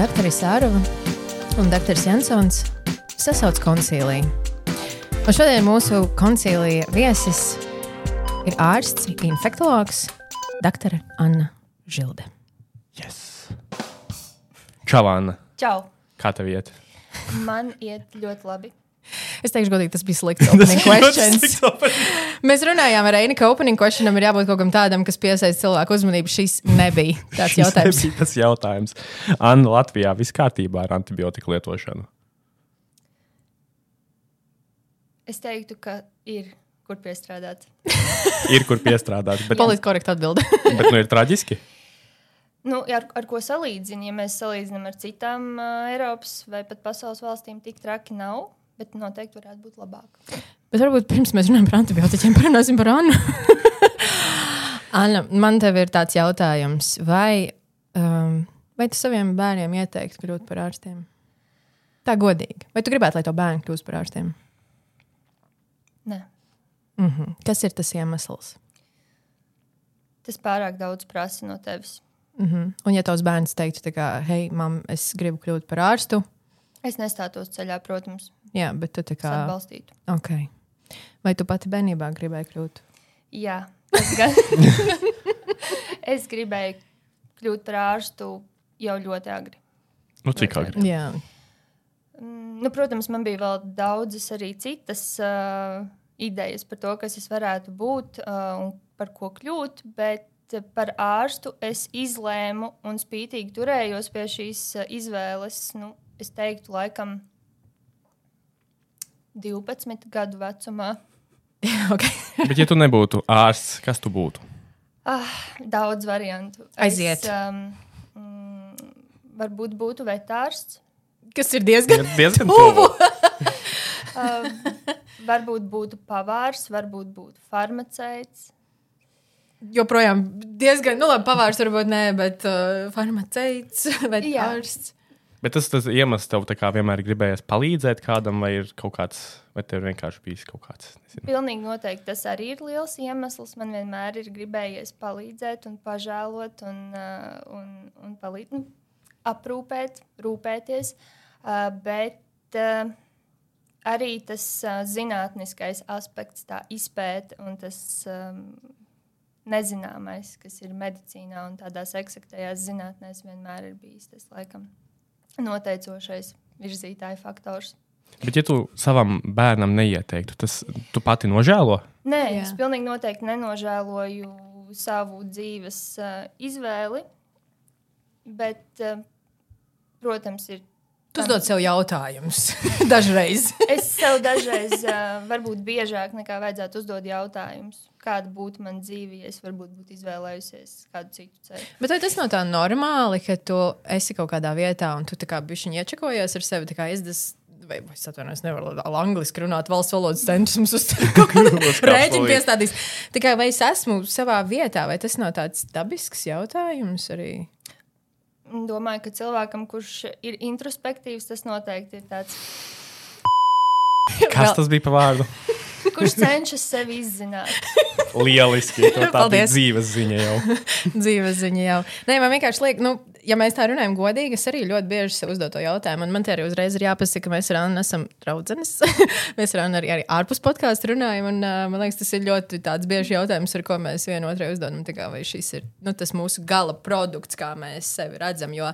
Doktoris Sārova un doktoris Jansons sasauc koncīliju. Un šodien mūsu koncīlija viesis ir ārsts, infektologs, doktore Anna Žilde. Čau, Anna. Čau! Kā tev iet? Man iet ļoti labi. Es teikšu, godīgi, tas bija slikts opening questions. Mēs runājām ar Reini, ka opening questionam ir jābūt kaut kam tādam, kas piesaista cilvēku uzmanību. Šis nebija tāds Šis jautājums. nebija Tas jautājums. Anna, Latvijā viss kārtībā ar antibiotiku lietošanu. Es teiktu, ka ir kur piestrādāt. Ir kur piestrādāt, bet, Polīt korekti atbildi. bet nu, ir traģiski. Nu, ar, ar ko salīdzinām? Ja mēs salīdzinām ar citām uh, Eiropas vai pat pasaules valstīm, tik traki nav, bet noteikti varētu būt labāk. Bet varbūt pirms mēs runājam par antibiotiķiem, parunāsim par Annu. Anna, man te ir tāds jautājums, vai, um, vai tu saviem bērniem ieteiktu kļūt par ārstiem? Tā godīgi. Vai tu gribētu, lai to bērnu kļūst par ārstiem? Nē, Mhm. Kas ir tas iemesls? tas pārāk daudz prasa no tevis. Mhm. Un, ja tavs bērns teiktu, tā kā, hei, mam, es gribu kļūt par ārstu, Es nestātos ceļā, protams, jā, bet tu tā kā atbalstītu. Okay. Vai tu pati bērnībā gribēji kļūt? Jā, es, gan... es gribēju kļūt par ārstu jau ļoti agri. Nu, cik agri? Jā, Mm, Nu, protams, man bija vēl daudzas arī citas uh, idejas par to, kas es varētu būt uh, un par ko kļūt, bet par ārstu es izlēmu un spītīgi turējos pie šīs uh, izvēles. Nu, es teiktu, laikam, 12 gadu vecumā. okay. Bet, ja tu nebūtu ārsts, kas tu būtu? Ah, daudz variantu. Aiziet. Es, um, mm, varbūt būtu vetārsts. kas ir diezgan. Ir diezgan Tuvu. tuvu. Uh, varbūt būtu pavārs, varbūt būtu farmaceits. Joprojām diezgan, nu, labi, pavārs varbūt nē, bet uh, farmaceits vai ārsts. Bet tas, tas iemesls tev tā kā vienmēr gribējies palīdzēt kādam, vai ir kaut kāds, vai tev vienkārši bijis kaut kāds. Nezinu. Pilnīgi noteikti tas arī ir liels iemesls. Man vienmēr ir gribējies palīdzēt, un pažēlot, un, uh, un, un palīd, nu, aprūpēt, rūpēties. Uh, bet uh, arī tas uh, zinātniskais aspekts, tā izpēta un tas um, nezināmais, kas ir medicīnā un tādās eksaktajās zinātnēs, vienmēr ir bijis tas laikam noteicošais virzītāja faktors. Bet, ja tu savam bērnam neieteiktu, tas tu pati nožēlo? Nē, Jā. Jā. es pilnīgi noteikti nenožēloju savu dzīves uh, izvēli. Bet, uh, protams, ir. Tu uzdod sev jautājumus dažreiz. Es sev dažreiz, uh, varbūt biežāk nekā vajadzētu uzdot jautājumus, kāda būtu mana dzīve, ja es varbūt būtu izvēlējusies kādu citu ceļu. Bet vai tas nav tā normāli, ka tu esi kaut kādā vietā un tu tā kā bišķiņ iečakojies ar sevi, iezdas. Vai es atvainojos, nevaru angļuiski runāt, valsts valodas centrs mums uz kaut rēķinu solīt. piestādīs. Tā kā vai es esmu savā vietā, vai tas nav tāds dabisks jautājums arī? Domāju, ka cilvēkam, kurš ir introspektīvs, tas noteikti ir tāds, Kas tas bija par vārdu? kurš cenšas sevi izzināt. Lieliski. Tā Paldies. dzīves ziņa jau. dzīves ziņa jau. Nē, man vienkārši liekas, nu, ja mēs tā runājam godīgi, es arī ļoti bieži sev uzdodu to jautājumu. Un man te arī uzreiz ir jāpasaka, ka mēs ar Annu esam draudzenes. mēs ar Annu arī, arī ārpus podkāstu runājam. Un, uh, man liekas, tas ir ļoti tāds bieži jautājums, ar ko mēs vienotrai uzdodam. tā Kā, vai šis ir nu, tas mūsu gala produkts, kā mēs sevi redzam. Jo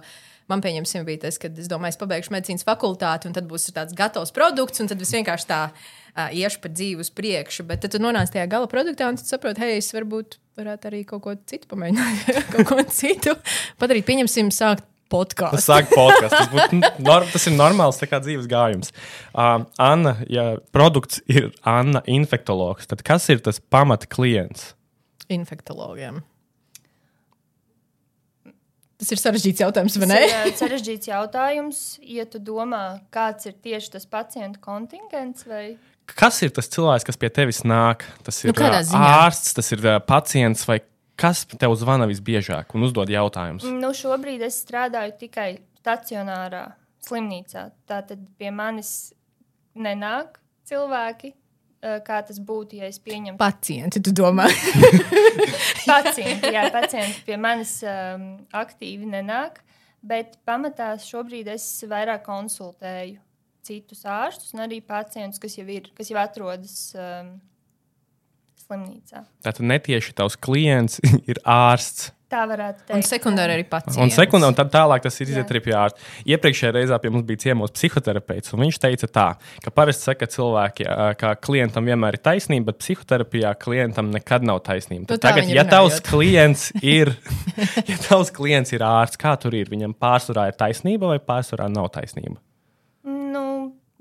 man pieņemsim, bija tas, ka es domāju, es pabeigšu medicīnas fakultāti, un tad būs tāds gatavs produkts, un tad es vienkārši tā uh, iešu pa dzīvi uz priekšu. Bet tad tu nonāc tajā gala produktā, un tu saproti, hei, es varbūt varētu arī kaut ko citu pamēģināt, kaut ko citu padarīt. Pieņemsim, sākt podkāstu. sāk podkāstu. Tas, būtu nor, tas ir normāls tā kā dzīves gājums. Uh, Anna, ja produkts ir Anna infektologs, tad kas ir tas pamata klients? Infektologiem. Tas ir sarežģīts jautājums, vai ne? Tas ir uh, sarežģīts jautājums, ja tu domā, kāds ir tieši tas pacientu kontingents. Vai... Kas ir tas cilvēks, kas pie tevis nāk? Tas ir Nu, ā, ziņā? ārsts, tas ir pacients vai kas tev zvana visbiežāk un uzdod jautājumus? Nu, šobrīd es strādāju tikai stacionārā slimnīcā. Tātad pie manis nenāk cilvēki. Kā tas būtu, ja es pieņemtu Pacienti, tu domā? pacienti? Jā, pacienti pie manis um, aktīvi nenāk, bet pamatā šobrīd es vairāk konsultēju citus ārstus un arī pacientus, kas jau, ir, kas jau atrodas um, slimnīcā. Tātad netieši tavs klients ir ārsts. Tā varētu teikt. Un sekundāri arī pacienti. Un, sekundē, un tad tālāk tas ir iziet arī pie ārsta. Iepriekšējā reizē pie mums bija ciemos psihoterapeits, un viņš teica, tā, ka parasti saka cilvēki, ka klientam vienmēr ir taisnība, bet psihoterapijā klientam nekad nav taisnība. Nu, Tad tagad, ja tavs klients ir, ja tavs klients ir ārsts, kā tur ir? Viņam pārsvarā ir taisnība vai pārsvarā nav taisnība?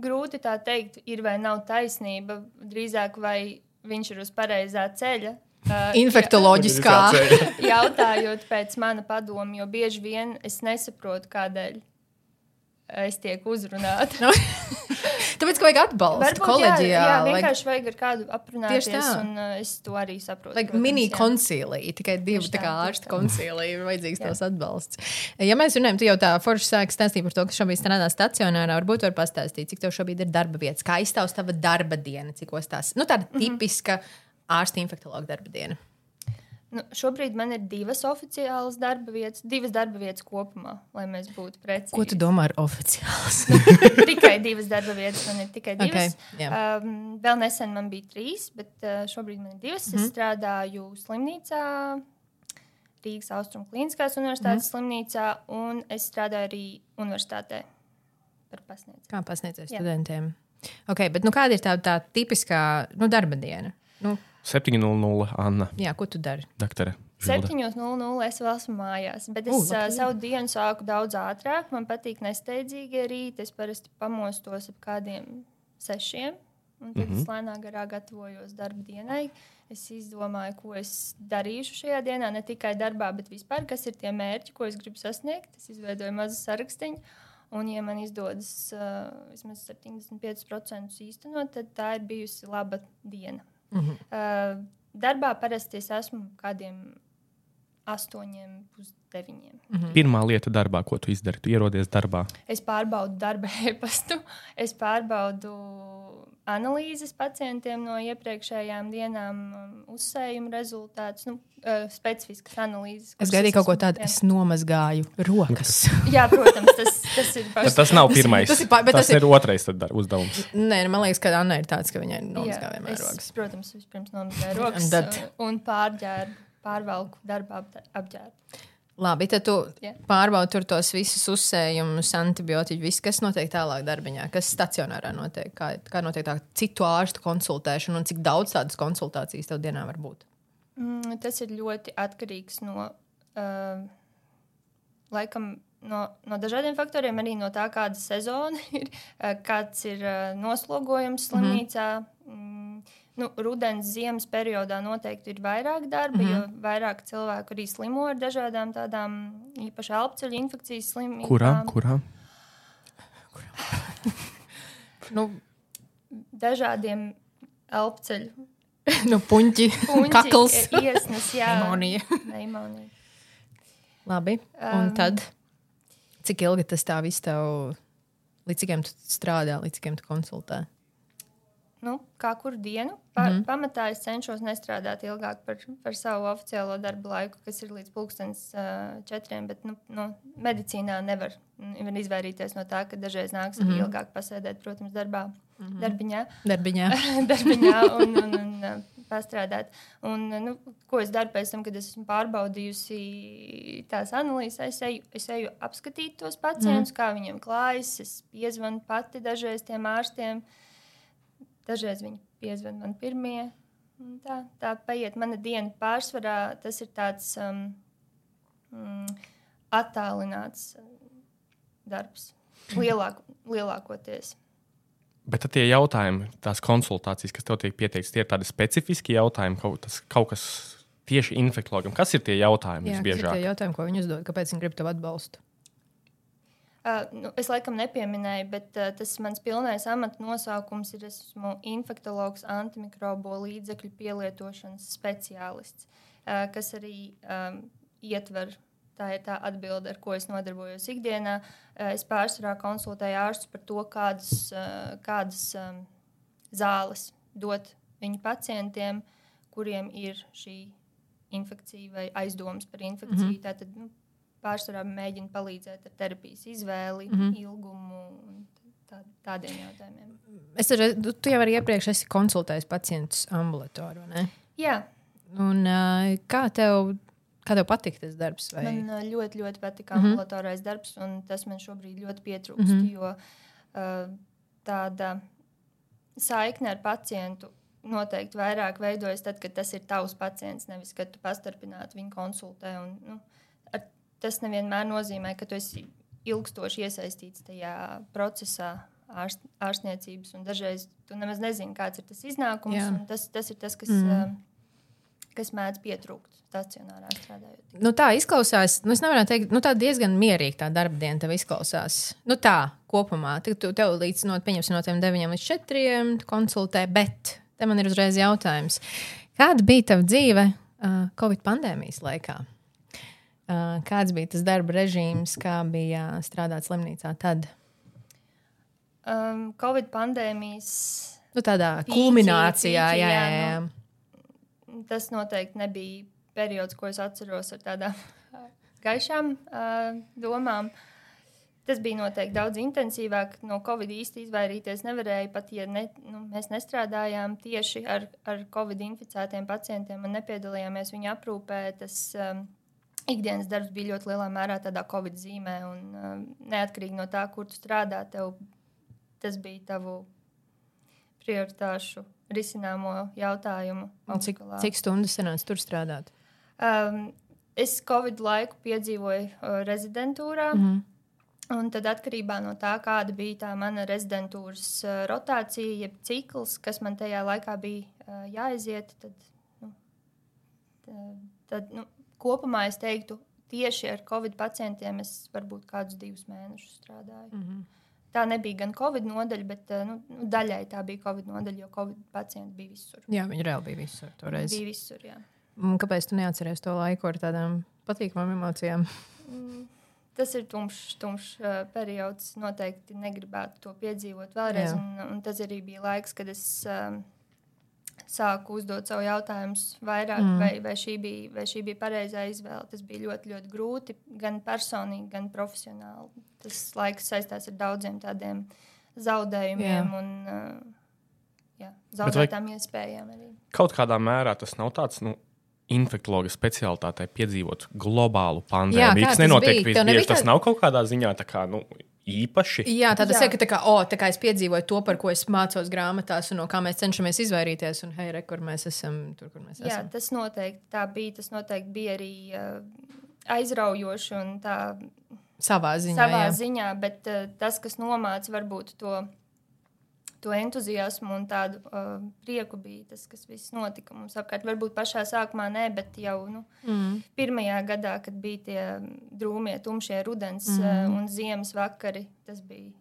Grūti tā teikt, ir vai nav taisnība. Drīzāk, vai viņš ir uz pareizā ceļa. Uh, Infektoloģiskā. Jautājot pēc mana padoma, jo bieži vien es nesaprotu, kādēļ es tiek uzrunāta. Tāpēc, ka vajag atbalstu kolēģijā. jā, jā, vajag- vienkārši vajag ar kādu aprunāties, Tieši tā. un uh, es to arī saprotu. Like protams, mini jā. koncilija, tikai Tieši tā kā tā. koncilija ir vajadzīgs Jā. tavs atbalsts. Ja mēs runājam, tu jau tā forši sāki stāstīt par to, ka šobrīd strādā stacionārā, varbūt var pastāstīt, cik tev šobrīd ir darba vietas, kā izstāv tava darba diena, cik ostās. Nu, tāda Mhm. tipiska ārsta infektologa darba diena. Nu, šobrīd man ir divas oficiālas darba vietas, divas darba vietas kopumā, lai mēs būtu precīzi. Ko tu domā ar oficiāls? tikai divas darba vietas, man ir tikai divas. Okay, jā. um, vēl nesen man bija trīs, bet uh, šobrīd man ir divas. Mm Mhm. -hmm. Es strādāju slimnīcā, Rīgas Austrum Kliniskās universitātes mm Mhm. -hmm. slimnīcā, un es strādāju arī universitātē par pasniedzību. Kā pasniedzēju studentiem? Okay, bet nu, kāda ir tā, tā tipiskā nu, darba diena? Nu, 700 Anna, jā, ko tu dari? Žilda. 7.00 es vēl esmu mājās, bet es uh, savu dienu sāku daudz ātrāk. Man patīk nesteidzīgie rīti. Es parasti pamostos ap kādiem sešiem. Un tad mm -hmm. es lēnām garā gatavojos darba dienai. Es izdomāju, ko es darīšu šajā dienā, ne tikai darbā, bet vispār, kas ir tie mērķi, ko es gribu sasniegt. Es izveidoju mazu sarakstu. Un, ja man izdodas uh, vismaz 75% īstenot, tad tā ir bijusi laba diena. -hmm. Uh, darbā parasti es esmu kādiem astoņiem, pusdeviņiem. Pirmā lieta darbā, ko tu izdari, tu ierodies darbā. Es pārbaudu darba e-pastu, es pārbaudu analīzes pacientiem no iepriekšējām dienām, um, uzsējumu rezultātus, nu, uh, specifiskas analīzes. Es gaidīju kaut ko tādu, jā. es nomazgāju rokas. Jā, protams, tas, tas ir Bet pašs. tas nav pirmais. tas ir pa- bet tas, tas ir- ir otrais tad uzdevums. Nē, man liekas, ka Anna ir tāds, ka viņai nomazgā vienmēr es, rokas. Protams, vispirms nomazgāju rokas tad- uh, un pārģērbu, pārvalku darba apģē- apģērbu. Labi, tad tu Jā. pārbaudi tur tos visus uzsējumus, antibiotiķus, viss, kas notiek tālāk darbiņā, kas stacionārā notiek, kā, kā notiek tā citu ārstu konsultēšana un cik daudz tādas konsultācijas tev dienā var būt. Mm, tas ir ļoti atkarīgs no, uh, laikam, no, no dažādiem faktoriem, arī no tā, kāda sezona ir, uh, kāds ir uh, noslogojums slimnīcā. Mm. Nu, rudens, ziemas periodā noteikti ir vairāk darba, mm -hmm. jo vairāk cilvēku arī slimo ar dažādām tādām īpaši elpoceļu infekcijas slimībām. Kurā? Kurā? Nu, Dažādiem elpoceļu nu puņķi, puņķi, kakls, iesnas, jā, pneimonija. Pneimonija. Labi, un Um, tad cik ilgi tas tā viss tev, līdz cikiem tu strādā, līdz cikiem tu konsultē? Nu, kā kuru dienu. Pa, mm. Pamatā es cenšos nestrādāt ilgāk par, par savu oficiālo darbu laiku, kas ir līdz pulkstenes uh, četriem. Bet nu, nu, medicīnā nevar, nevar izvairīties no tā, ka dažreiz nāks mm ilgāk pasēdēt, protams, darbā, mm -hmm. darbiņā, Darbiņā. darbiņā un, un, un uh, pastrādāt. Un, uh, nu, ko es daru pēc tam, kad es esmu pārbaudījusi tās analīzes? Es eju, es eju apskatīt tos pacientus, mm kā viņiem klājas. Es piezvanu pati dažreiz tiem ārstiem. Dažreiz viņi piezvan man pirmie. Un Tā, tā paiet mana diena. Pārsvarā tas ir tāds um, mm, attālināts uh, darbs. Lielāk, lielākoties. Bet tad tie jautājumi, tās konsultācijas, kas tev tiek pieteikts, tie ir tādi specifiski jautājumi, kaut, tas, kaut kas tieši infektologam. Kas ir tie jautājumi Jā, visbiežāk? tie jautājumi, ko viņi uzdod, kāpēc viņi grib tev atbalstu? Uh, nu, es laikam nepieminēju, bet uh, tas mans pilnais amata nosaukums ir esmu infektologs, antimikrobo līdzekļu pielietošanas speciālists, uh, kas arī um, ietver tā ir tā atbilde, ar ko es nodarbojos ikdienā. Uh, es pārsvarā konsultēju ārstus par to, kādas, uh, kādas um, zāles dot viņu pacientiem, kuriem ir šī infekcija vai aizdomas par infekciju. Mm -hmm. Tātad nu, pārsvarā mēģina palīdzēt ar terapijas izvēli, mm -hmm. ilgumu un tā, tādiem jautājumiem. Es arī, tu jau arī iepriekš esi konsultējis pacientus ambulatorā, vai ne? Jā. Un, kā tev Kā tev patīk tas darbs? Vai? Man ļoti, ļoti patīk mm -hmm. ambulatorais darbs, un tas man šobrīd ļoti pietrūkst. Mm -hmm. Jo uh, tāda saikne ar pacientu noteikti vairāk veidojas tad, kad tas ir tavs pacients, nevis kad tu pastarpināti viņu konsultē. Un, nu, ar, tas nevienmēr nozīmē, ka tu esi ilgstoši iesaistīts tajā procesā. Ārst, ārstniecības, un dažreiz tu nemaz nezini, kāds ir tas iznākums. Tas, tas ir tas, kas, mm. uh, kas mēdz pietrūkt stacionārā strādājot. Nu, tā izklausās, nu, es nevaru teikt, nu, tā diezgan mierīga tā darba diena tev izklausās. Nu, tā kopumā, tu, tu tev līdz no, no tiem 9 līdz 4 konsultē, bet te man ir uzreiz jautājums. Kāda bija tava dzīve uh, Covid pandēmijas laikā? Uh, kāds bija tas darba režīms, kā bija strādāt slimnīcā tad? Um, Covid pandēmijas. Nu, tādā kulminācijā, jā, jā, jā. jā. Nu, tas noteikti nebija periods, ko es atceros ar tādām gaišām uh, domām. Tas bija noteikti daudz intensīvāk. No Covid īsti izvairīties nevarēja. Pat ja ne, nu, mēs nestrādājām tieši ar, ar Covid inficētiem pacientiem un nepiedalījāmies viņu aprūpē, tas um, ikdienas darbs bija ļoti lielā mērā tādā Covid zīmē. Un, um, neatkarīgi no tā, kur tu strādā, tev, tas bija tavu prioritāšu risināmo jautājumu. Cik, cik stundas sanāca tur strādāt? Um, es Covid laiku piedzīvoju uh, rezidentūrā. Mm -hmm. Un tad atkarībā no tā, kāda bija tā mana rezidentūras uh, rotācija, jeb cikls, kas man tajā laikā bija uh, jāiziet, tad, nu, tad, tad nu, kopumā es teiktu, tieši ar covid pacientiem es varbūt kādus divus mēnešus strādāju. Mm -hmm. Tā nebija gan covid nodaļa, bet uh, nu, nu, daļai tā bija covid nodaļa, jo covid pacienti bija visur. Jā, viņi reāli bija visur. Toreiz. Bija visur, jā. Kāpēc tu neatceries to laiku ar tādām patīkamām emocijām? Mm, tas ir tumšs, tumšs uh, periods. Noteikti negribētu to piedzīvot vēlreiz. Un, un tas arī bija laiks, kad es um, sāku uzdot savu jautājumu vairāk, mm. vai, vai, šī bija, vai šī bija pareizā izvēle. Tas bija ļoti, ļoti grūti, gan personīgi, gan profesionāli. Tas laiks saistās ar daudziem tādiem zaudējumiem. Jā. Un, uh, jā, zaudētām iespējām arī. Kaut kādā mērā tas nav tāds nu, infektuologa specialitātei piedzīvot globālu pandēmiju. Tas nenotiek visbiežāk. Tas nav kaut kādā ziņā kā, nu, īpaši. Jā, tāda saka, tā kā, oh, tā kā es piedzīvoju to, par ko es mācos grāmatās, un no kā mēs cenšamies izvairīties. Un, hei, re, kur mēs esam, tur, kur mēs Jā, esam. Jā, tas noteikti tā bija. Tas noteikti bija arī uh, aizraujoši un tā. Savā ziņā. Savā jā. ziņā, bet uh, tas, kas nomāca varbūt to to entuziasmu un tādu uh, prieku bija tas, kas viss notika mums apkārt. Varbūt pašā sākumā nē, bet jau nu, mm. pirmajā gadā, kad bija tie drūmie, tumšie rudens mm. uh, un ziemas vakari, tas bija.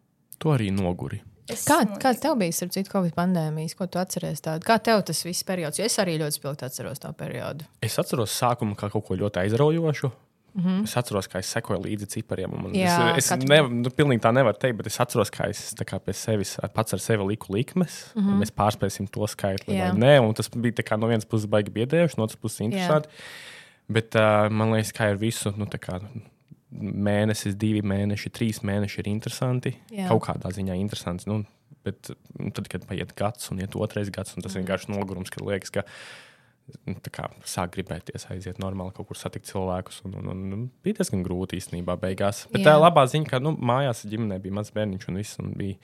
To arī noguri. Es kā, kā tev bija ar citu Covid pandēmijas, ko tu atceries tādu? Kā tev tas viss periods? Jo es arī ļoti spilgti atceros to periodu. Es atceros sākumu kā kaut ko ļoti aizraujošu. Mm -hmm. Es atceros, kā es sekoju līdzi cipariem. Jā, es es ne, nu, pilnīgi tā nevaru teikt, bet es atceros, kā es kā pie sevis pats ar sevi liku likmes. Mm -hmm. Mēs pārspēsim to skaitli Jā. vai nē. Tas bija kā, no vienas puses baigi biedējoši, no otras puses interesanti. Jā. Bet uh, man liekas, ka ar visu nu, kā, mēnesis, divi mēneši, trīs mēneši ir interesanti. Jā. Kaut kādā ziņā interesanti. Nu, bet nu, tad, kad paiet gads un iet otrais gads, un tas mm. vienkārši nogurums, ka liekas, ka kā, sāk gribēties aiziet normāli, kaut kur satikt cilvēkus. Un, un, un, un bija diezgan grūti īstenībā beigās. Bet Jā. tā labā ziņa, ka nu, mājās ģimenē bija mazs bērniņš un viss. Un bija,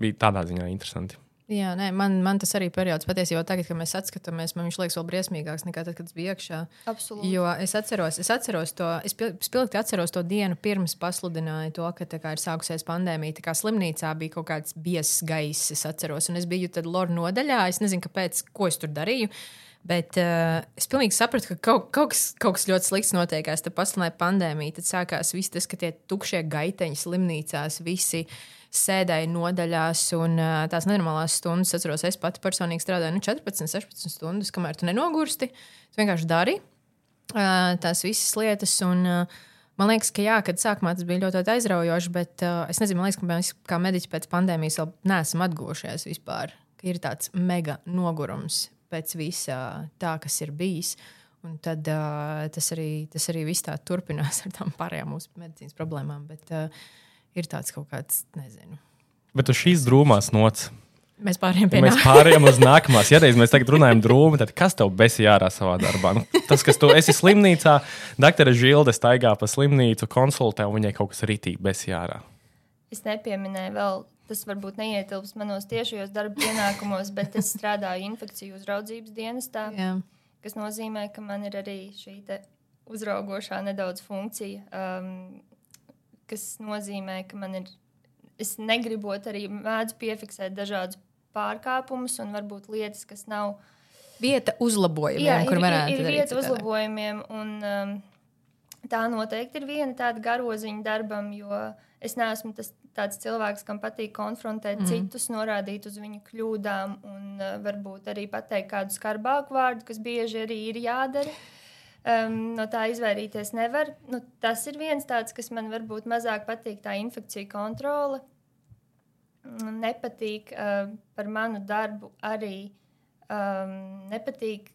bija tādā ziņā interesanti. Jā, nē, man, man tas arī periods patiesībā tagad, kad mēs atskatāmies, man viņš liekas vēl briesmīgāks nekā tad, kad tas bija iekšā. Absolūti. Jo es atceros, es atceros to, es spilgti atceros to dienu pirms pasludināja to, ka kā, ir sākusies pandēmija. Tā kā slimnīcā bija kaut kāds biezs gaiss, es atceros, un es biju tad Lorda nodaļā. Es nezinu, kāpēc, ko es tur darīju. Bet uh, es pilnīgi sapratu, ka kaut, kaut, kas, kaut kas ļoti slikts notiekās. Tad pasludināja pandēmija, tad sākās viss tas, ka tie tukšie gaiteņi slimnīcās, visi sēdēja nodaļās un uh, tās nenormālās stundas. Es atceros, es pati personīgi strādāju nu, 14, 16 stundas, kamēr tu nenogursti. Tu vienkārši dari uh, tās visas lietas. Un, uh, Man liekas, ka jā, kad sākumā tas bija ļoti aizraujoši, bet uh, es nezinu, liekas, ka mēs kā mediķi pēc pandēmijas vēl neesam atguvušies vispār. Ir tāds mega nogurums pēc visa tā, kas ir bijis. Un tad uh, tas, arī, tas arī viss tā turpinās ar tām pārējām mūsu medicīnas problēmām. Bet uh, ir tāds kaut kāds, nezinu. Bet uz šīs drūmās nots Mēs pārējām pie ja mēs pārējām uz nākamās. Ja reiz mēs tagad runājam drūmi, tad kas tev besi jārā savā darbā? Nu, tas, kas tu esi slimnīcā, doktora Žilde staigā pa slimnīcu, konsultē, un viņai kaut kas rītīgi besi jārā. Es nepieminēju vēl. Tas varbūt neietilps manos tiešajos darba pienākumos, bet es strādāju infekciju uzraudzības dienestā, Jā. kas nozīmē, ka man ir arī šī uzraugošā nedaudz funkcija, um, kas nozīmē, ka man ir es negribot arī mēdzu piefiksēt dažādus pārkāpumus un varbūt lietas, kas nav. Vieta uzlabojumiem, jā, kur varētu būt. Ir, ir vieta uzlabojumiem, un um, tā noteikti ir viena tāda garoziņa darbam, jo es neesmu tas tāds cilvēks, kam patīk konfrontēt mm. citus, norādīt uz viņu kļūdām un uh, varbūt arī pateikt kādu skarbāku vārdu, kas bieži arī ir jādara. Um, no tā izvairīties nevar. Nu, tas ir viens tāds, kas man varbūt mazāk patīk, tā infekcija kontrole nepatīk uh, par manu darbu arī um, nepatīk,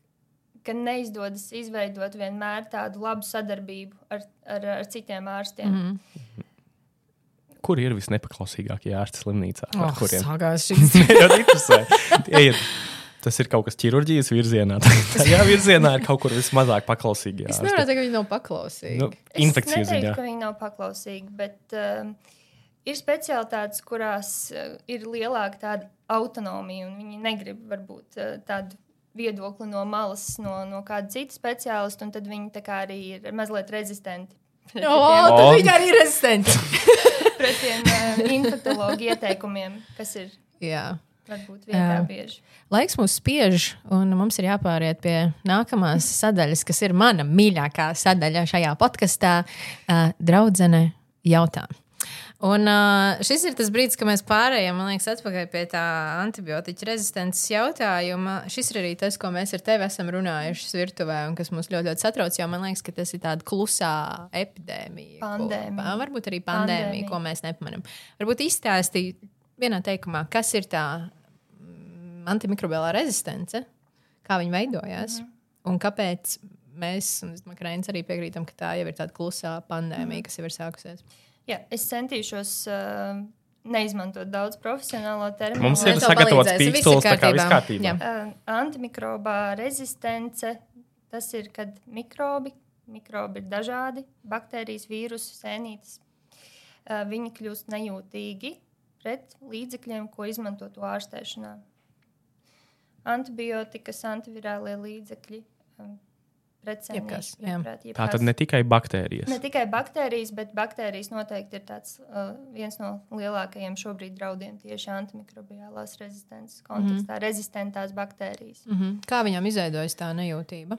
ka neizdodas izveidot vienmēr tādu labu sadarbību ar, ar, ar citiem ārstiem. Mm -hmm. Kur ir visnepaklausīgākie ārsti slimnīcā? Oh, kuriem šis ir? Tas ir kaut kas ķirurģijas virzienā. Jā, virzienā ir kaut kur vismazāk paklausīgi. Es nevaru teikt, ka viņi nav paklausīgi. Nu, infekcijas ziņā. Ka viņi nav paklausīgi, bet uh, Ir specialitātes, kurās uh, ir lielāka tāda autonomija, un viņi negrib varbūt uh, tādu viedokli no malas, no, no kāda cita speciālista, un tad viņi arī ir mazliet rezistenti. O, tad viņi arī ir rezistenti. Pret tiem uh, infektuologu ieteikumiem, kas ir. Jā. Bieži. Laiks mūs spiež, un mums ir jāpāriet pie nākamās sadaļas, kas ir mana mīļākā sadaļa šajā podkastā uh, - draudzene jautājumu. Un uh, šis ir tas brīdis, kad mēs pārējām liekas, atpakaļ pie tā antibiotiķa rezistences jautājuma. Šis ir arī tas, ko mēs ar tevi esam runājuši virtuvē, un kas mums ļoti, ļoti satrauc. Jo man liekas, ka tas ir tāds klusā epidēmija. Pandēmija. Ko, varbūt arī pandēmija, pandēmija. ko mēs nepamanām. Varbūt izstāstīt vienā teikumā, kas ir tā mm, antimikrobiālā rezistence, kā viņa veidojās mm -hmm. un kāpēc mēs, un es domāju, ka Reinis arī piekrītam, ka tā jau ir tāda klusā pandēmija, mm -hmm. kas jau ir sākusies. Jā, es centīšos uh, neizmantot daudz profesionālo terminu. Mums ir sagatavots pīkstils, tā kā viss kārtībā. Uh, antimikrobā rezistence, tas ir, kad mikrobi, mikrobi ir dažādi, baktērijas, vīrusu, sēnītes, uh, viņi kļūst nejūtīgi pret līdzekļiem, ko izmanto to ārstēšanā. Antibiotikas, antivirālie līdzekļi, um, Jebkas, jebprāt, jebkas. Tā tad ne tikai baktērijas. Ne tikai baktērijas, bet baktērijas noteikti ir tāds, uh, viens no lielākajiem šobrīd draudiem tieši antimikrobiālās rezistences kontekstā mm -hmm. - rezistentās baktērijas. Mm -hmm. Kā viņam izveidojas tā nejūtība?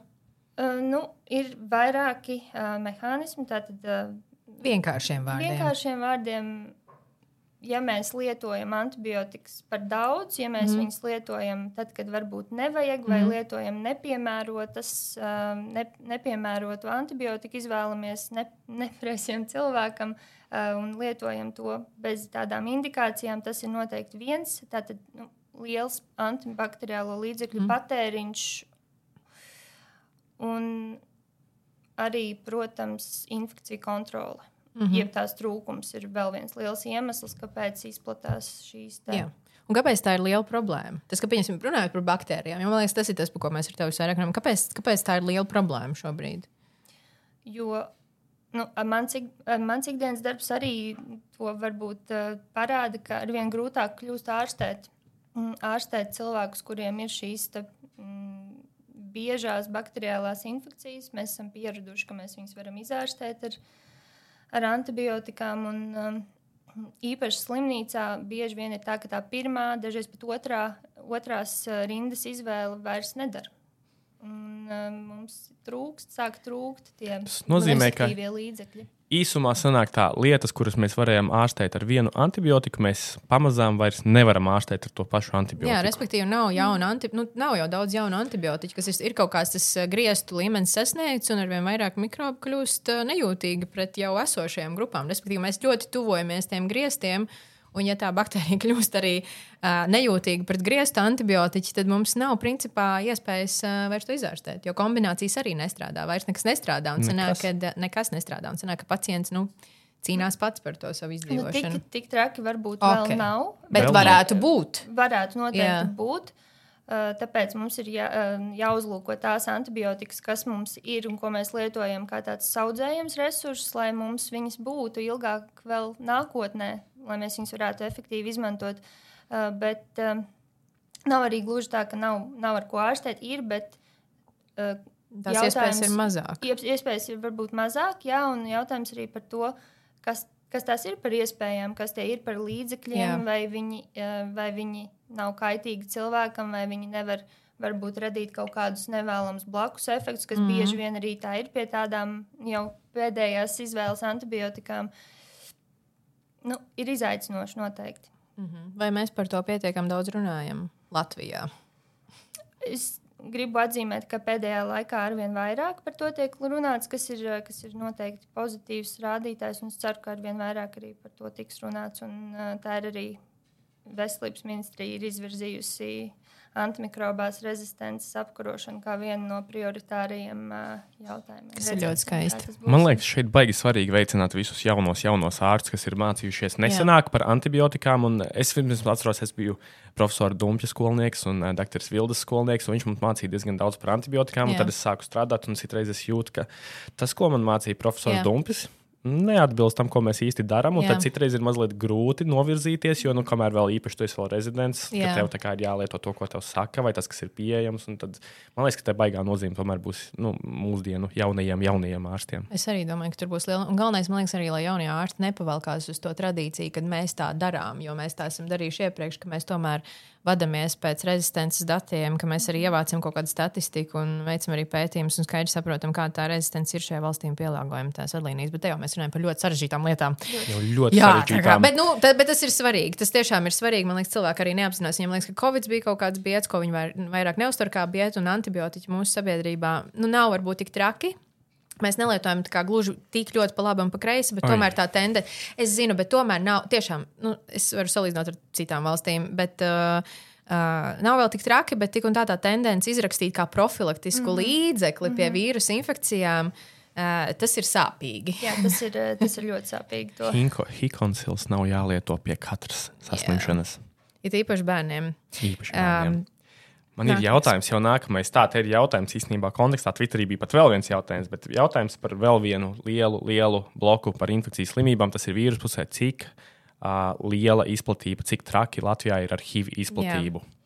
Uh, nu, ir vairāki uh, mehānismi. Tātad, uh, vienkāršiem vārdiem. Vienkāršiem vārdiem ja mēs lietojam antibiotikas par daudz, ja mēs mm. viņus lietojam tad, kad varbūt nevajag, vai mm. lietojam nepiemērotas, ne, nepiemērotu antibiotiku, izvēlamies ne, nepresiem cilvēkam un lietojam to bez tādām indikācijām, tas ir noteikti viens tātad, nu, liels antibakteriālo līdzekļu mm. patēriņš. Un arī, protams, infekciju kontrole. Mm -hmm. Jeb tās trūkums ir vēl viens liels iemesls, kāpēc izplatās šīs tādas. Un kāpēc tā ir liela problēma? Tas, ka, pieņemsim, runājot par baktērijām, jo man liekas, tas ir tas, par ko mēs ar tevi vairāk runājam. Kāpēc, kāpēc tā ir liela problēma šobrīd? Jo nu, mans, ik, mans ikdienas darbs arī to varbūt uh, parāda, ka arvien grūtāk kļūst ārstēt, mm, ārstēt cilvēkus, kuriem ir šīs te, mm, biežās bakteriālās infekcijas. Mēs esam pieraduši, ka mēs viņus varam izārstēt ar viņu ar antibiotikām. Un, um, īpaši slimnīcā bieži vien ir tā, ka tā pirmā, dažreiz pat otrā, otrās uh, rindas izvēle vairs nedara. Un, uh, mums trūkst, sāk trūkt tie nozīmē, ka līdzekļi. Īsumā sanāk tā, lietas, kuras mēs varējām ārstēt ar vienu antibiotiku, mēs pamazām vairs nevaram ārstēt ar to pašu antibiotiku. Jā, respektīvi, nav, jauna anti, nu, nav jau daudz jaunu antibiotiku, kas ir, ir kaut kāds tas griestu līmenis sasniegts, un ar vien vairāk mikrobu kļūst nejūtīgi pret jau esošajām grupām. Respektīvi, mēs ļoti tuvojamies tiem griestiem. Uh, Un, ja tā baktērija kļūst arī uh, nejūtīga pret griestu antibiotiķu, tad mums nav principā iespējas uh, vairs to izārstēt. Jo kombinācijas arī nestrādā. Vairs nekas nestrādā. Un sanāk, kad, nekas nestrādā. Un sanāk, ka pacients nu, cīnās pats par to savu izdzīvošanu. Nu, tik, tik traki varbūt okay. vēl nav. Bet vēl varētu būt. Varētu noteikti Jā. būt. Tāpēc mums ir jā, jāuzlūko tās antibiotikas, kas mums ir un ko mēs lietojam kā tāds audzējams resurss, lai mums viņas būtu ilgāk vēl nākotnē, lai mēs viņus varētu efektīvi izmantot. Bet nav arī gluži tā, ka nav, nav ar ko ārstēt. Ir, bet, Tās iespējas ir mazāk. Iespējas ir varbūt mazāk, jā, un jautājums arī par to, kas, kas tās ir par iespējām, kas tie ir par līdzekļiem, jā. vai viņi, vai viņi nav kaitīgi cilvēkam, vai viņi nevar varbūt radīt kaut kādus nevēlamus blakus efektus, kas mm. bieži vien arī tā ir pie tādām jau pēdējās izvēles antibiotikām. Nu, ir izaicinoši noteikti. Mm -hmm. Vai mēs par to pietiekami daudz runājam Latvijā? Es gribu atzīmēt, ka pēdējā laikā arvien vairāk par to tiek runāts, kas ir, kas ir noteikti pozitīvs rādītājs. Es ceru, ka arvien vairāk arī par to tiks runāts. Un, tā ir arī veselības ministrija ir izvirzījusi antimikrobās rezistences apkarošanu kā vienu no prioritārajiem uh, jautājumiem. Tas ir ļoti skaisti. Man liekas, šeit baigi svarīgi veicināt visus jaunos, jaunos ārstus, kas ir mācījušies nesenāk Jā. par antibiotikām. Es pirms atceros, es biju profesora Dumpja skolnieks un uh, dr. Vildas skolnieks, un viņš mums mācīja diezgan daudz par antibiotikām. Tad es sāku strādāt, un citreiz es jūtu, ka tas, ko man mācīja profesors Dumpis, neatbilst tam, ko mēs īsti darām. Tad citreiz ir mazliet grūti novirzīties, jo, nu, kamēr vēl īpaši tu esi vēl rezidents, tad tev ir jālieto to, ko tev saka, vai tas, kas ir pieejams. Tad, man liekas, ka tā baigā nozīme tomēr būs nu, mūsdienu jaunajiem, jaunajiem ārstiem. Es arī domāju, ka tur būs liela. Un galvenais, man liekas, arī, lai jaunie ārsti nepavalkās uz to tradīciju, kad mēs tā darām, jo mēs tā esam darījuši iepriekš, ka mēs tomēr vadamies pēc rezistences datiem, ka mēs arī ievācam kaut kādu statistiku un veicam arī pētījumus un skaidri saprotam, kāda tā rezistence ir šajā valstī un pielāgojam tās atlīnijas. Bet te jau mēs runājam par ļoti sarežģītām lietām. Jau ļoti Jā, sarežģītām. Kā, bet, nu, tā, bet tas ir svarīgi. Tas tiešām ir svarīgi. Man liekas, cilvēki arī neapzinās. Viņiem liekas, ka Covid bija kaut kāds biets, ko viņi vairāk neuztver kā bietu, un antibiotiķi mūsu sabiedrībā nu, nav varbūt tik traki. Mēs nelietojam gluži tik ļoti pa labi un pa kreisi, bet Oi. tomēr tā tendence, es zinu, bet tomēr nav tiešām, nu, es varu salīdzināt ar citām valstīm, bet uh, Uh, nav vēl tik traki, bet tik un tā tā tendence izrakstīt kā profilaktisku mm -hmm. līdzekli pie mm -hmm. vīrusu infekcijām. Uh, tas ir sāpīgi. Jā, tas ir, tas ir ļoti sāpīgi. Hikonsils nav jālieto pie katras saslimšanas. Ir īpaši bērniem. Īpaši bērniem. Um, Man Nākamais. ir jautājums, jau nākamais. Tā ir jautājums īstenībā kontekstā. Twitterī bija pat vēl viens jautājums, bet jautājums par vēl vienu lielu, lielu bloku par infekcijas slimībām. Tas ir vīrusu pusē, cik uh, liela izplatība, cik traki Latvijā ir ar HIV izplatību. Jā.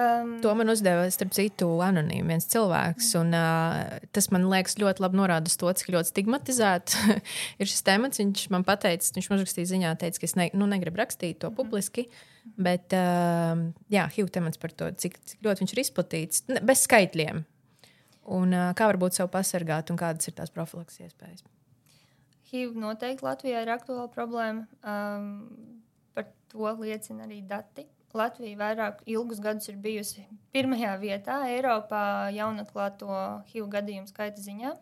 Um, to man uzdeva, starp citu, anonīms viens cilvēks. Un, uh, tas man liekas ļoti labi norāda to, cik ļoti stigmatizēts ir šis temats. Viņš man pateica, viņš man rakstīja ziņā, teica, ka es ne, nu, negribu rakstīt to publiski. Bet, uh, jā, HIV temats par to, cik, cik ļoti viņš ir izplatīts, ne, bez skaitļiem. Un uh, kā varbūt sev pasargāt un kādas ir tās profilaks iespējas. HIV noteikti Latvijā ir aktuāla problēma. Um, par to liecina arī dati Latvija vairāk ilgus gadus ir bijusi pirmajā vietā Eiropā jaunatklāto HIV gadījumu skaita ziņā.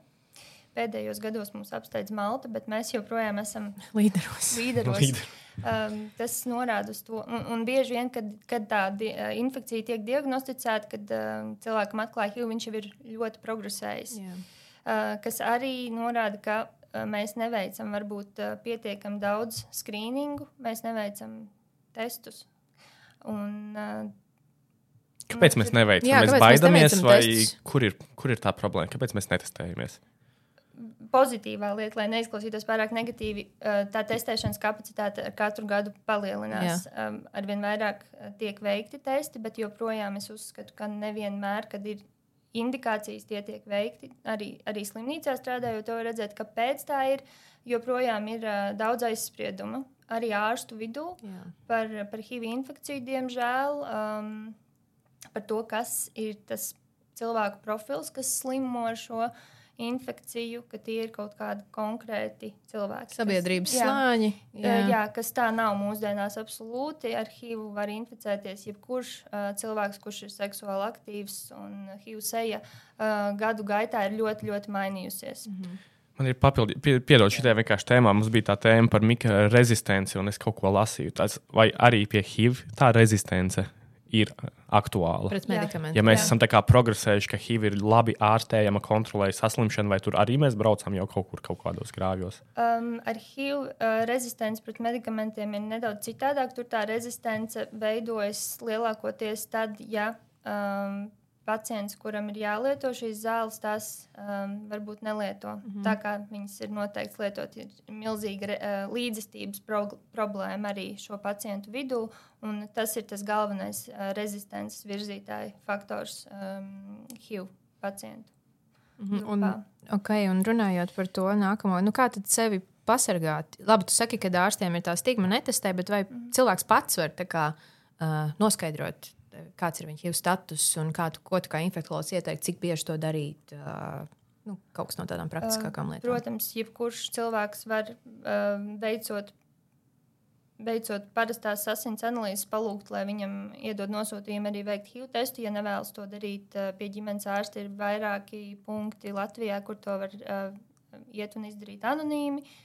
Pēdējos gados mums apsteidz Malta, bet mēs joprojām esam līderos. līderos. Līder. Um, tas norāda uz to. Un, un bieži vien, kad, kad tā di infekcija tiek diagnosticēta, kad um, cilvēkam atklāja HIV, viņš jau ir ļoti progresējis. Yeah. Uh, kas arī norāda, ka uh, mēs neveicam varbūt uh, pietiekami daudz skrīningu, mēs neveicam testus Un, uh, Kāpēc mēs neveicam? Jā, mēs baidāmies, mēs vai kur ir, kur ir tā problēma? Kāpēc mēs netestējamies? Pozitīvā lieta, lai neizklausītos pārāk negatīvi, tā testēšanas kapacitāte katru gadu palielinās. Jā. Arvien vairāk tiek veikti testi, bet joprojām es uzskatu, ka nevienmēr, kad ir indikācijas, tie tiek veikti. Arī, arī slimnīcā strādājot, to redzēt, kāpēc tā ir. Joprojām ir daudz aizspriedumu arī ārstu vidū Jā. par, par HIV infekciju, diemžēl, um, par to, kas ir tas cilvēku profils, kas slimo ar šo infekciju, ka tie ir kaut kādi konkrēti cilvēki. Sabiedrības kas, slāņi. Jā. jā, kas tā nav mūsdienās absolūti. Ar HIV var inficēties jebkurš uh, cilvēks, kurš ir seksuāli aktīvs, un HIV seja uh, gadu gaitā ir ļoti, ļoti mainījusies. Mm -hmm. Man ir papildi, piedod šitai vienkārši tēmā. Mums bija tā tēma par mikrorezistenci, un es kaut ko lasīju. Tās, vai arī pie HIV tā rezistence ir aktuāla. Ja mēs jā. esam progresējuši, ka HIV ir labi ārstējama, kontrolēja saslimšanu, vai tur arī mēs braucam jau kaut kur kaut kādos grāvjos? Um, ar HIV uh, rezistence pret medikamentiem ir nedaudz citādāk. Tur tā rezistence veidojas lielākoties tad, ja um, pacients, kuram ir jālieto šīs zāles, tās um, varbūt nelieto. Mm -hmm. Tā kā viņas ir noteikts lietot, ir milzīga uh, līdzestības pro problēma arī šo pacientu vidū. Tas ir tas galvenais uh, rezistences virzītāja faktors um, HIV pacientu. Mm -hmm. un, okay, un runājot par to nākamo, nu kā tad sevi pasargāt? Labi, tu saki, ka ārstiem ir tā stigma netestē, bet vai mm -hmm. cilvēks pats var kā, uh, noskaidrot kāds ir viņa HIV status un kā tu, ko tu kā infektuologs ieteikt, cik bieži to darīt. Uh, nu, kaut kas no tādām praktiskākām lietām. Protams, jebkurš cilvēks var veicot, veicot parastās asins analīzes, palūgt, lai viņam iedod nosūtījumu arī veikt HIV testu. Ja nevēlas to darīt pie ģimenes ārsta, ir vairāki punkti Latvijā, kur to var uh, iet un izdarīt anonīmi. Uh,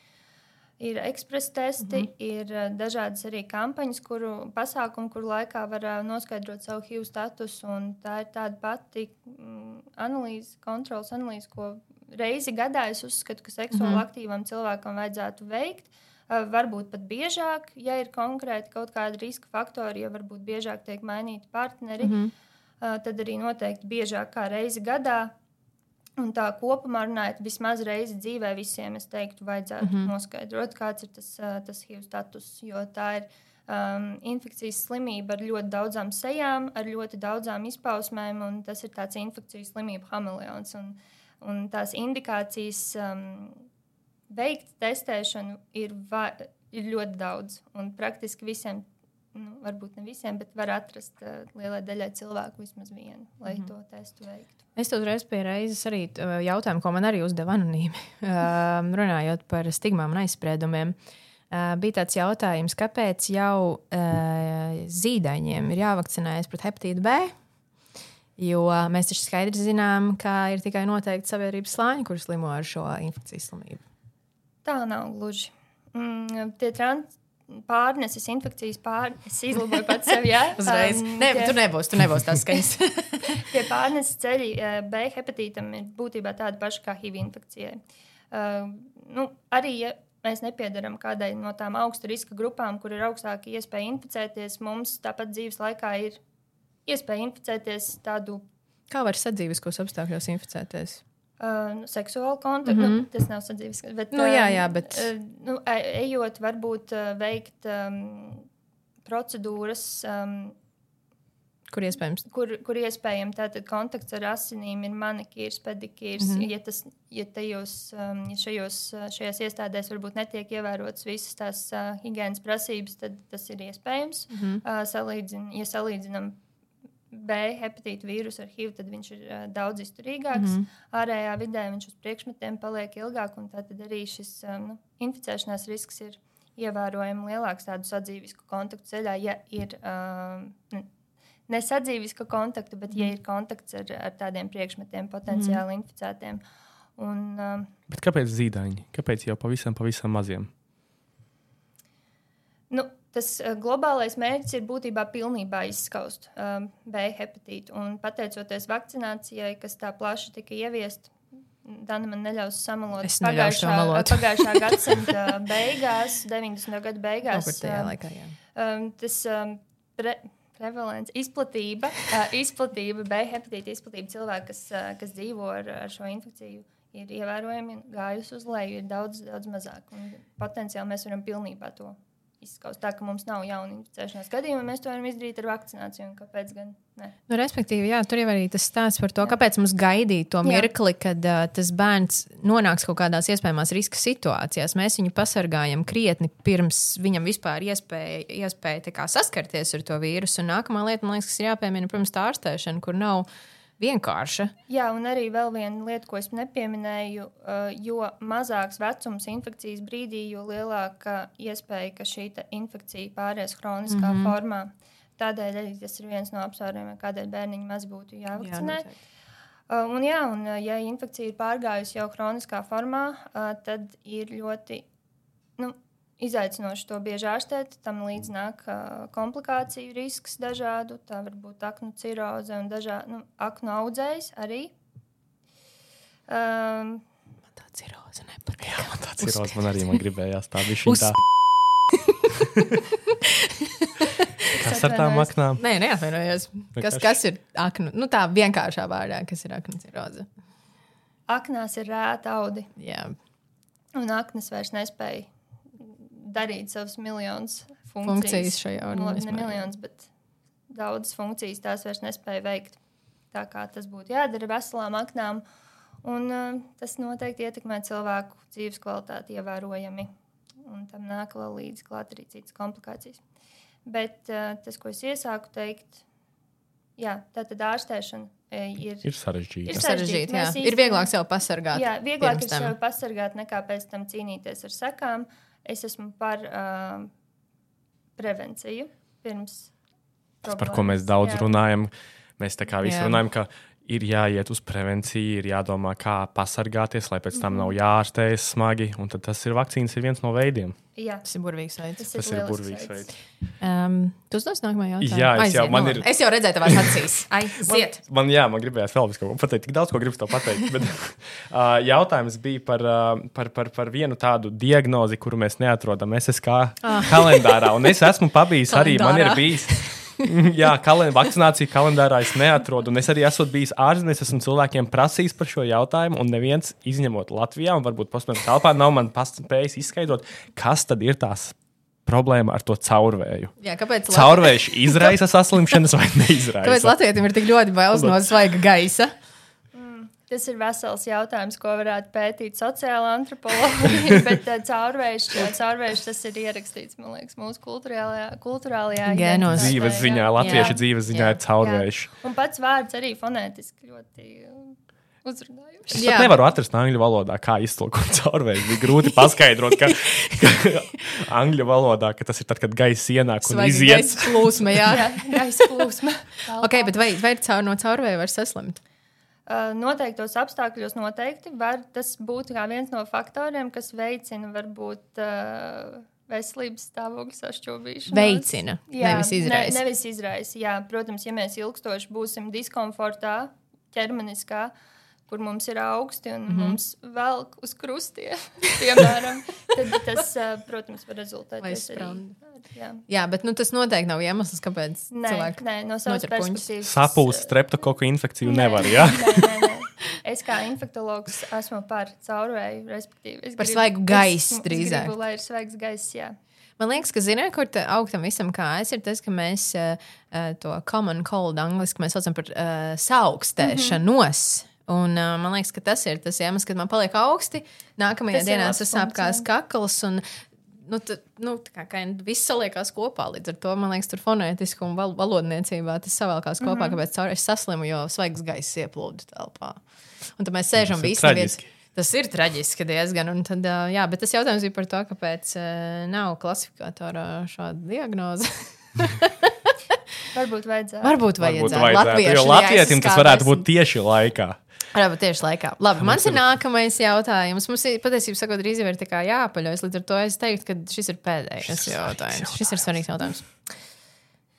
ir ekspresa testi, mm -hmm. ir uh, dažādas arī kampaņas, kuru pasākumu, kur laikā var uh, noskaidrot savu HIV statusu. Tā ir tāda pati mm, analīze, kontrols analīze, ko reizi gadā es uzskatu, ka seksuāli mm -hmm. aktīvam cilvēkam vajadzētu veikt. Uh, varbūt pat biežāk, ja ir konkrēti kaut kādi riska faktori, ja varbūt biežāk tiek mainīti partneri, mm -hmm. tad arī noteikti biežāk kā reizi gadā Un tā kopumā runājot, vismaz reizi dzīvē visiem, es teiktu, vajadzētu mm -hmm. noskaidrot, kāds ir tas, tas HIV status. Jo tā ir um, infekcijas slimība ar ļoti daudzām sejām, ar ļoti daudzām izpausmēm, un tas ir tāds infekcijas slimību hameleons. Un, un tās indikācijas um, veikt testēšanu ir, va, ir ļoti daudz, un praktiski visiem nu, varbūt ne visiem, bet var atrast uh, lielai daļai cilvēku vismaz vienu, lai mm -hmm. to testu veiktu. Es uzreiz pie reizes arī uh, jautājumu, ko man arī uzdeva anonīmi, uh, runājot par stigmām un aizspriedumiem. Uh, bija tāds jautājums, kāpēc jau uh, zīdaiņiem ir jāvakcinējas pret hepatītu B? Jo mēs taču skaidri zinām, ka ir tikai noteikti sabiedrības slāņi, kurš slimo ar šo infekcijas slimību. Tā nav gluži. Mm, tie trans pārneses infekcijas pārneses izlaboju pats sev. Jā, uzreiz. Um, Nē, tie, tur nebūs, tur nebūs tās skaņas. tie pārneses ceļi eh, B hepatītam ir būtībā tādi paši kā HIV infekcijai. Uh, nu, arī, ja mēs nepiedaram kādai no tām augstu riska grupām, kur ir augstāka iespēja inficēties, mums tāpat dzīves laikā ir iespēja inficēties tādu. Kā var sadzīviskos apstākļos inficēties? Uh, nu, seksuālu kontaktu. Mm -hmm. nu, tas nav sadzīves. Bet, nu, jā, jā, bet... Uh, nu, e, ejot, varbūt uh, veikt um, procedūras. Um, Kur iespējams? Kur, kur iespējams tātad kontakts ar asinīm ir manikīrs, pedikīrs. Mm -hmm. Ja, tas, ja, tajos, um, ja šajos, šajās iestādēs varbūt netiek ievērotas visas tās uh, higiēnas prasības, tad tas ir iespējams. Mm -hmm. uh, salīdzin, ja salīdzinām B hepatīta vīrusu ar HIV, tad viņš ir uh, daudz izturīgāks. Mm -hmm. Ārējā vidē viņš uz priekšmetiem paliek ilgāk, un tad arī šis um, nu, inficēšanās risks ir ievērojami lielāks tādu sadzīvisku kontaktu ceļā, ja ir um, ne sadzīvisku kontaktu, bet mm -hmm. ja mhm. ir kontakts ar, ar tādiem priekšmetiem potenciāli mm -hmm. inficētiem. Un, um, bet kāpēc zīdaiņi? Kāpēc jau pavisam, pavisam maziem? Nu, tas uh, globālais mērķis ir būtībā pilnībā izskaust um, B hepatītu. Un pateicoties vakcinācijai, kas tā plaši tika ieviesta, Dana man neļaus samalot. Es pagājušā, samalot. pagājušā gadsimta beigās, 90. gada beigās. Um, laikā, jā. um, tas um, pre, prevalents, izplatība, uh, izplatība, B hepatīta izplatība cilvēku, kas, uh, kas dzīvo ar, ar šo infekciju, ir ievērojami gājusi uz leju, ir daudz, daudz mazāk. Un potenciāli mēs varam pilnībā to izskaust tā, ka mums nav jaunu inficēšanās gadījumu, mēs to varam izdarīt ar vakcināciju. Kāpēc gan? Ne? Nu, respektīvi, jā, tur jau arī tas stāsts par to, jā. kāpēc mums gaidīt to mirkli, jā. kad uh, tas bērns nonāks kaut kādās iespējamās riska situācijās. Mēs viņu pasargājam krietni pirms viņam vispār iespēja, iespēja kā, saskarties ar to vīrusu. Un nākamā lieta, man liekas, kas ir jāpiemina, protams, tā ārstēšana, kur nav vienkārša. Jā, un arī vēl viena lieta, ko es nepieminēju, uh, jo mazāks vecums infekcijas brīdī, jo lielāka iespēja, ka šī infekcija pāries kroniskā mm -hmm. formā. Tādēļ arī tas ir viens no apsvērumiem, kādēļ bērniņi maz būtu jāvakcinē. Jā, uh, un, jā, un ja infekcija ir pārgājusi jau kroniskā formā, tad ir ļoti nu, izaicinoši to bieži ārstēt. Tam līdz nāk uh, komplikāciju risks dažādu. Tā var būt aknu ciroze un dažādu nu, aknu audzējs arī. Um, man tā ciroze nepatīk. Jā, man tā ciroze man arī man gribējās tā bija šī tā. Kas ar tām aknām? Nē, neatvainojos. Kas, kas ir aknu? Nu, tā vienkāršā vārdā, kas ir aknu ciroze. Aknās ir rēta audi. Jā. Un aknas vairs nespēja darīt savas miljonus funkcijas. funkcijas šajā nu, organismā. Ne miljonus, bet daudzas funkcijas tās vairs nespēja veikt. Tā kā tas būtu jādara veselām aknām, un uh, tas noteikti ietekmē cilvēku dzīves kvalitāti ievērojami. Un tam nāk vēl līdzi klāt arī citas komplikācijas. Bet uh, tas, ko es iesāku teikt, jā, tā tad ārstēšana e, ir, ir sarežģīta. Ir, sarežģīta, jā. Īsti, ir vieglāk sev pasargāt. Jā, vieglāk ir sev pasargāt nekā pēc tam cīnīties ar sekām. Uh, Es esmu par uh, prevenciju pirms. Tas, par ko mēs daudz jā. runājam, mēs tā kā visi jā. runājam, ka ir jāiet uz prevenciju, ir jādomā, kā pasargāties, lai pēc tam -hmm. nav jāārstējas smagi. Un tas ir vakcīnas, ir viens no veidiem. Jā, tas ir burvīgs veids. Tas, tas ir, ir burvīgs veids. veids. Um, tu uzdos nākamā jautājumu. Jā, es Aiziet, jau, man no, ir... es jau redzēju tavās acīs. Aiziet. man, man, jā, man gribējās vēl kaut ko pateikt. Tik daudz ko gribu tev pateikt. Bet, uh, jautājums bija par, uh, par, par, par vienu tādu diagnozi, kuru mēs neatrodam SSK ah. kalendārā. Un es esmu pabijis arī, man ir bijis. Jā, kalend vakcinācija kalendārā es neatrodu. Un es arī esmu bijis ārzemēs, esmu cilvēkiem prasījis par šo jautājumu, un neviens, izņemot Latvijā, un varbūt paspējis telpā, nav man spējis izskaidrot, kas tad ir tās problēma ar to caurvēju. Jā, kāpēc? Caurvējš izraisa saslimšanas vai neizraisa? Kāpēc Latvijam ir tik ļoti bailes no svaiga gaisa? Tas ir vesels jautājums, ko varētu pētīt sociāla antropoloģija. bet uh, caurvējš, caurvējš tas ir ierakstīts, man liekas, mūsu kultūrālajā, kultūrālajā genos. Dzīves ziņā, latviešu jā. dzīves ziņā jā. ir caurvējš. Jā. Un pats vārds arī fonētiski ļoti. Uzrunājuši. Es nevaru atrast angļu valodā, kā iztulkot caurvējus. Bija grūti paskaidrot, ka, ka angļu valodā ka tas ir tad, kad gaisa ienāk un iziet. Gaisa plūsma, jā. jā gaisa plūsma. ok, bet vai, vai caur no caurvēja var saslimt? Noteiktos apstākļos noteikti var tas būt viens no faktoriem, kas veicina varbūt uh, veselības stāvokļa sašķobīšanu. Veicina, jā, nevis izraisa. Ne, nevis izraisa, jā. Protams, ja mēs ilgstoši būsim diskomfortā, ķermeniskā, uh, kur mums ir augsti un mm -hmm. mums velk uz krustiem, piemēram, tad tas, protams, var rezultēties arī. Jā. jā, bet nu, tas noteikti nav iemesls, kāpēc nē, cilvēki nē, no savas perspektīvas. Sapulces, streptokoku infekciju nē, nevar, jā? Nē, nē, nē. Es kā infektologs esmu par caurvēju, respektīvi. Es par gribu, svaigu gaisu drīzāk. Gribu, lai ir svaigs gaiss, jā. Man liekas, ka ziniet, kur aug tam visam kājas, ir tas, ka mēs uh, to common cold angliski mēs saucam par uh, saaugstēšanos. Mm -hmm. Un, uh, man liekas, ka tas ir tas iemesls, kad man paliek augsti. Nākamajā tas dienā sasāp kā kakls. Un, nu, t, nu, kā, kā viss saliekās kopā. Līdz ar to man liekas, tur fonētiski un val valodniecībā tas savēlkās kopā, mm -hmm. kāpēc caur es saslimu, jo svaigs gaiss ieplūda telpā. Un tad mēs sēžam visi neviens. Tas ir traģiski diezgan. Un tad, jā, bet tas jautājums bija par to, kāpēc nav klasifikatorā šāda diagnoze. Varbūt vajadzētu. Varbūt vajadzētu. Varbūt vajadzētu. Jo latvietim tas varētu būt tieši laikā. Labi, tieši laikā. Labi, mans ir nākamais jautājums. Mums ir patiesībā sakot, drīz jau ir jāpaļaujas. Līdz ar to es teiktu, ka šis ir pēdējais šis jautājums. jautājums. Šis ir svarīgs jautājums.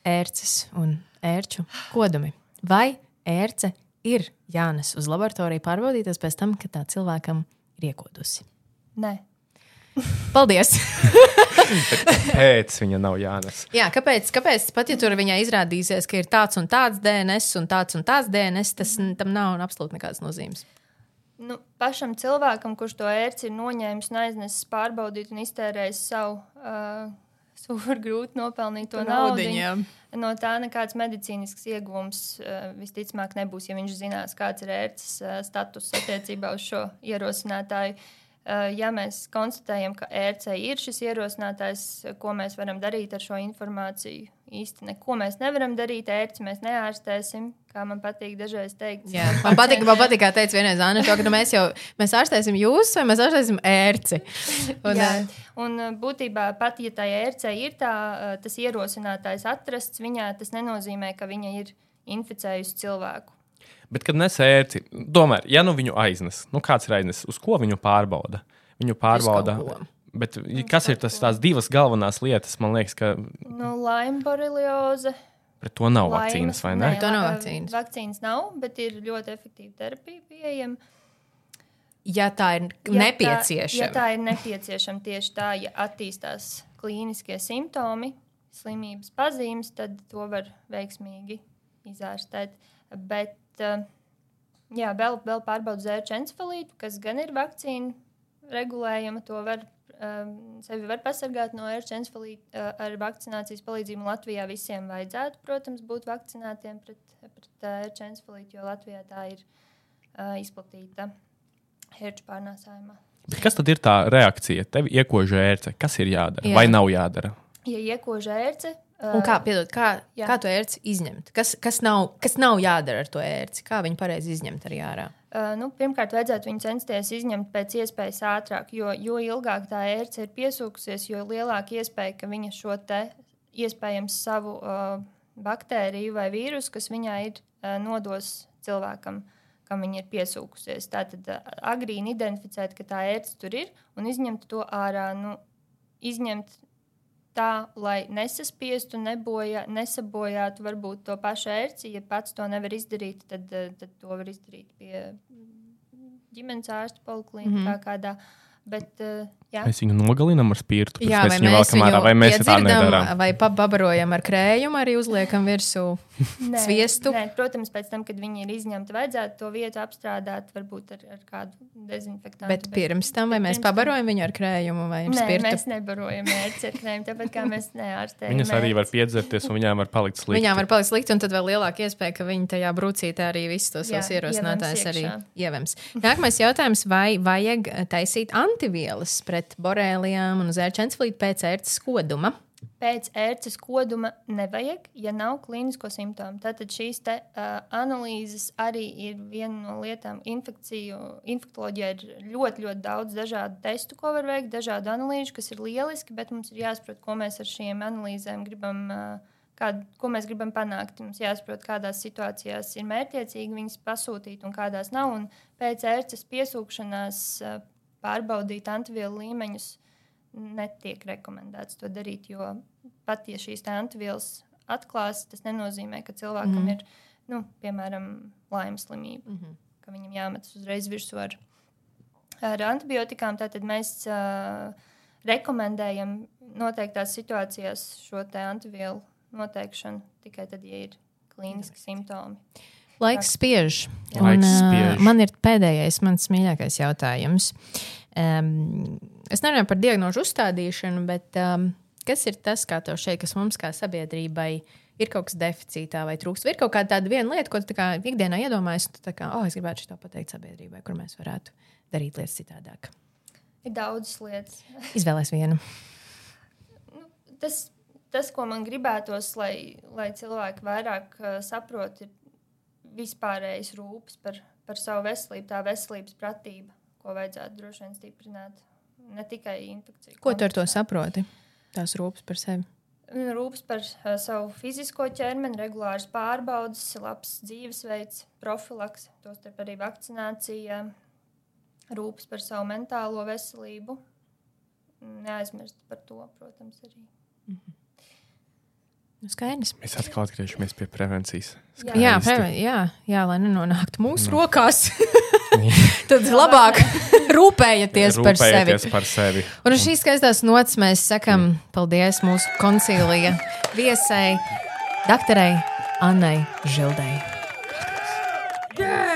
Ērces un ērču kodumi. Vai ērce ir jānes uz laboratoriju pārbaudīties pēc tam, kad tā cilvēkam ir iekodusi? Nē. Paldies! Pēc viņa nav jānes. Jā, kāpēc? kāpēc? Pat ja tur viņai izrādīsies, ka ir tāds un tāds DNS un tāds un tāds DNS, tas tam nav absolūti nekādas nozīmes. Nu, pašam cilvēkam, kurš to ērci ir noņēmis un aiznesis pārbaudīt un iztērējis savu uh, super grūti nopelnīto naudu, no tā nekāds medicīnisks ieguvums uh, visticamāk nebūs, ja viņš zinās, kāds ir ērces uh, status attiecībā uz šo ierosinātāju. Uh, ja mēs konstatējam, ka ERC ir šis ierosinātājs, ko mēs varam darīt ar šo informāciju, īsti neko mēs nevaram darīt. ERC mēs neārstēsim, kā man patīk dažreiz teikt. Jā, man patīk, man patīk, kā teica vienreiz Anna, to, ka nu mēs jau mēs ārstēsim jūs vai mēs ārstēsim ERC. Un, Jā, un būtībā pat, ja tā ERC ir tā, tas ierosinātājs atrasts viņā, tas nenozīmē, ka viņa ir inficējusi cilvēku. Bet, kad nes ērci, tomēr, ja nu viņu aiznes, nu kāds ir aiznesis, uz ko viņu pārbauda? Viņu pārbauda. Bet kas ir tas, tās divas galvenās lietas, man liekas, ka. Nu, Laima borelioze. Pret to nav Laimas, vakcīnas, vai ne? Nē, to nav vakcīnas. Vakcīnas nav, bet ir ļoti efektīva terapija pieejama. Ja tā ir ja nepieciešama. Tā, ja tā ir nepieciešama tieši tā, ja attīstās klīniskie simptomi, slimības pazīmes, tad to var veiksmīgi izārstēt. Bet uh, jā, vēl, vēl pārbaudu zēču encefalītu, kas gan ir vakcīna regulējama. To var, um, sevi var pasargāt no ērču encefalīta uh, ar vakcinācijas palīdzību. Latvijā visiem vajadzētu, protams, būt vakcinētiem pret, pret ērču encefalītu, jo Latvijā tā ir uh, izplatīta ērču pārnēsājumā. Bet kas tad ir tā reakcija? Tev iekož ērce. Kas ir jādara Jā. vai nav jādara? Ja iekož ērce, Un kā, piedod, kā, jā. kā to ērci izņemt? Kas, kas, nav, kas nav jādara ar to ērci? Kā viņu pareizi izņemt arī ārā? Uh, nu, pirmkārt, vajadzētu viņu censties izņemt pēc iespējas ātrāk, jo, jo ilgāk tā ērce ir piesūkusies, jo lielāka iespēja, ka viņa šo te iespējams savu uh, baktēriju vai vīrusu, kas viņā ir, uh, nodos cilvēkam, kam viņa ir piesūkusies. Tātad uh, agrīni identificēt, ka tā ērce tur ir un izņemt to ārā. Nu, izņemt tā, lai nesaspiestu, nebojā, nesabojātu varbūt to pašu ērci. Ja pats to nevar izdarīt, tad, eh, tad to var izdarīt pie ģimenes ārsta poliklīnikā mm -hmm. kādā. Bet, uh, jā. mēs viņu nogalinām ar spirtu. Jā, mēs viņu valkam ārā, vai mēs tā nedarām. Vai pabarojam ar krējumu, arī uzliekam virsū nē, sviestu. Nē, protams, pēc tam, kad viņi ir izņemti, vajadzētu to vietu apstrādāt, varbūt ar, ar kādu dezinfektantu. Bet, bet pirms tam, vai mēs pabarojam viņu ar krējumu vai nē, spirtu? Mēs nebarojam mērķi ar krējumu, tāpēc kā mēs neārstējam. Viņas arī var piedzerties un viņām var palikt slikti. Viņām var palikt slikti, un tad vēl lielāka iespēja, ka viņi tajā brūcītē arī visus tos savus ierosinātājus arī ievems. Nākamais jautājums, vai vajag taisīt anti antivielas pret borēlijām un zērču encefalītu pēc ērces koduma. Pēc ērces koduma nevajag, ja nav klīnisko simptomu. Tātad šīs te, uh, analīzes arī ir viena no lietām. Infekciju, infektoloģijā ir ļoti, ļoti daudz dažādu testu, ko var veikt, dažādu analīžu, kas ir lieliski, bet mums ir jāsaprot, ko mēs ar šīm analīzēm gribam. Uh, Kād, ko mēs gribam panākt. Mums jāsaprot, kādās situācijās ir mērķiecīgi viņas pasūtīt un kādās nav. Un pēc ērces piesūkšanās pārbaudīt antivielu līmeņus, netiek rekomendēts to darīt. Jo pat ja šīs antivielas atklās, tas nenozīmē, ka cilvēkam mm. ir, nu, piemēram, laimes slimība, mm -hmm. ka viņam jāmetas uzreiz virsū ar, ar antibiotikām. Tātad mēs uh, rekomendējam noteiktās situācijās šo antivielu noteikšanu tikai tad, ja ir klīniski simptomi. Laiks spiež. Un, spiež. Uh, man ir pēdējais, mans mīļākais jautājums. Um, es nerunāju par diagnožu uzstādīšanu, bet um, kas ir tas, kā tev šeit, kas mums kā sabiedrībai ir kaut kas deficītā vai trūkst? Vai ir kaut kāda tāda viena lieta, ko tu kā, ikdienā iedomājies, tu kā, oh, es gribētu šo pateikt sabiedrībai, kur mēs varētu darīt lietas citādāk? Ir daudzas lietas. Izvēlēs vienu. Nu, tas, tas, ko man gribētos, lai, lai cilvēki vairāk uh, saprot, ir vispārējais rūpes par, par savu veselību, tā veselības pratība, ko vajadzētu droši vien stiprināt. Ne tikai infekciju. Ko tu ar to saproti? Tās rūpes par sevi. Rūpes par uh, savu fizisko ķermeni, regulāras pārbaudas, labs dzīvesveids, profilaks, tostarp arī vakcinācija, rūpes par savu mentālo veselību. Neaizmirst par to, protams, arī. Mm -hmm. Nu, skaidrs. Mēs atkal atgriežamies pie prevencijas. Skaisti. Jā, preven jā, jā, lai nenonāktu mūsu no. rokās. Tad labāk rūpējieties par sevi. par sevi. Un uz šīs skaistās nots mēs sakam paldies mūsu koncīlija viesai, doktorai Annai Žildai. Yeah!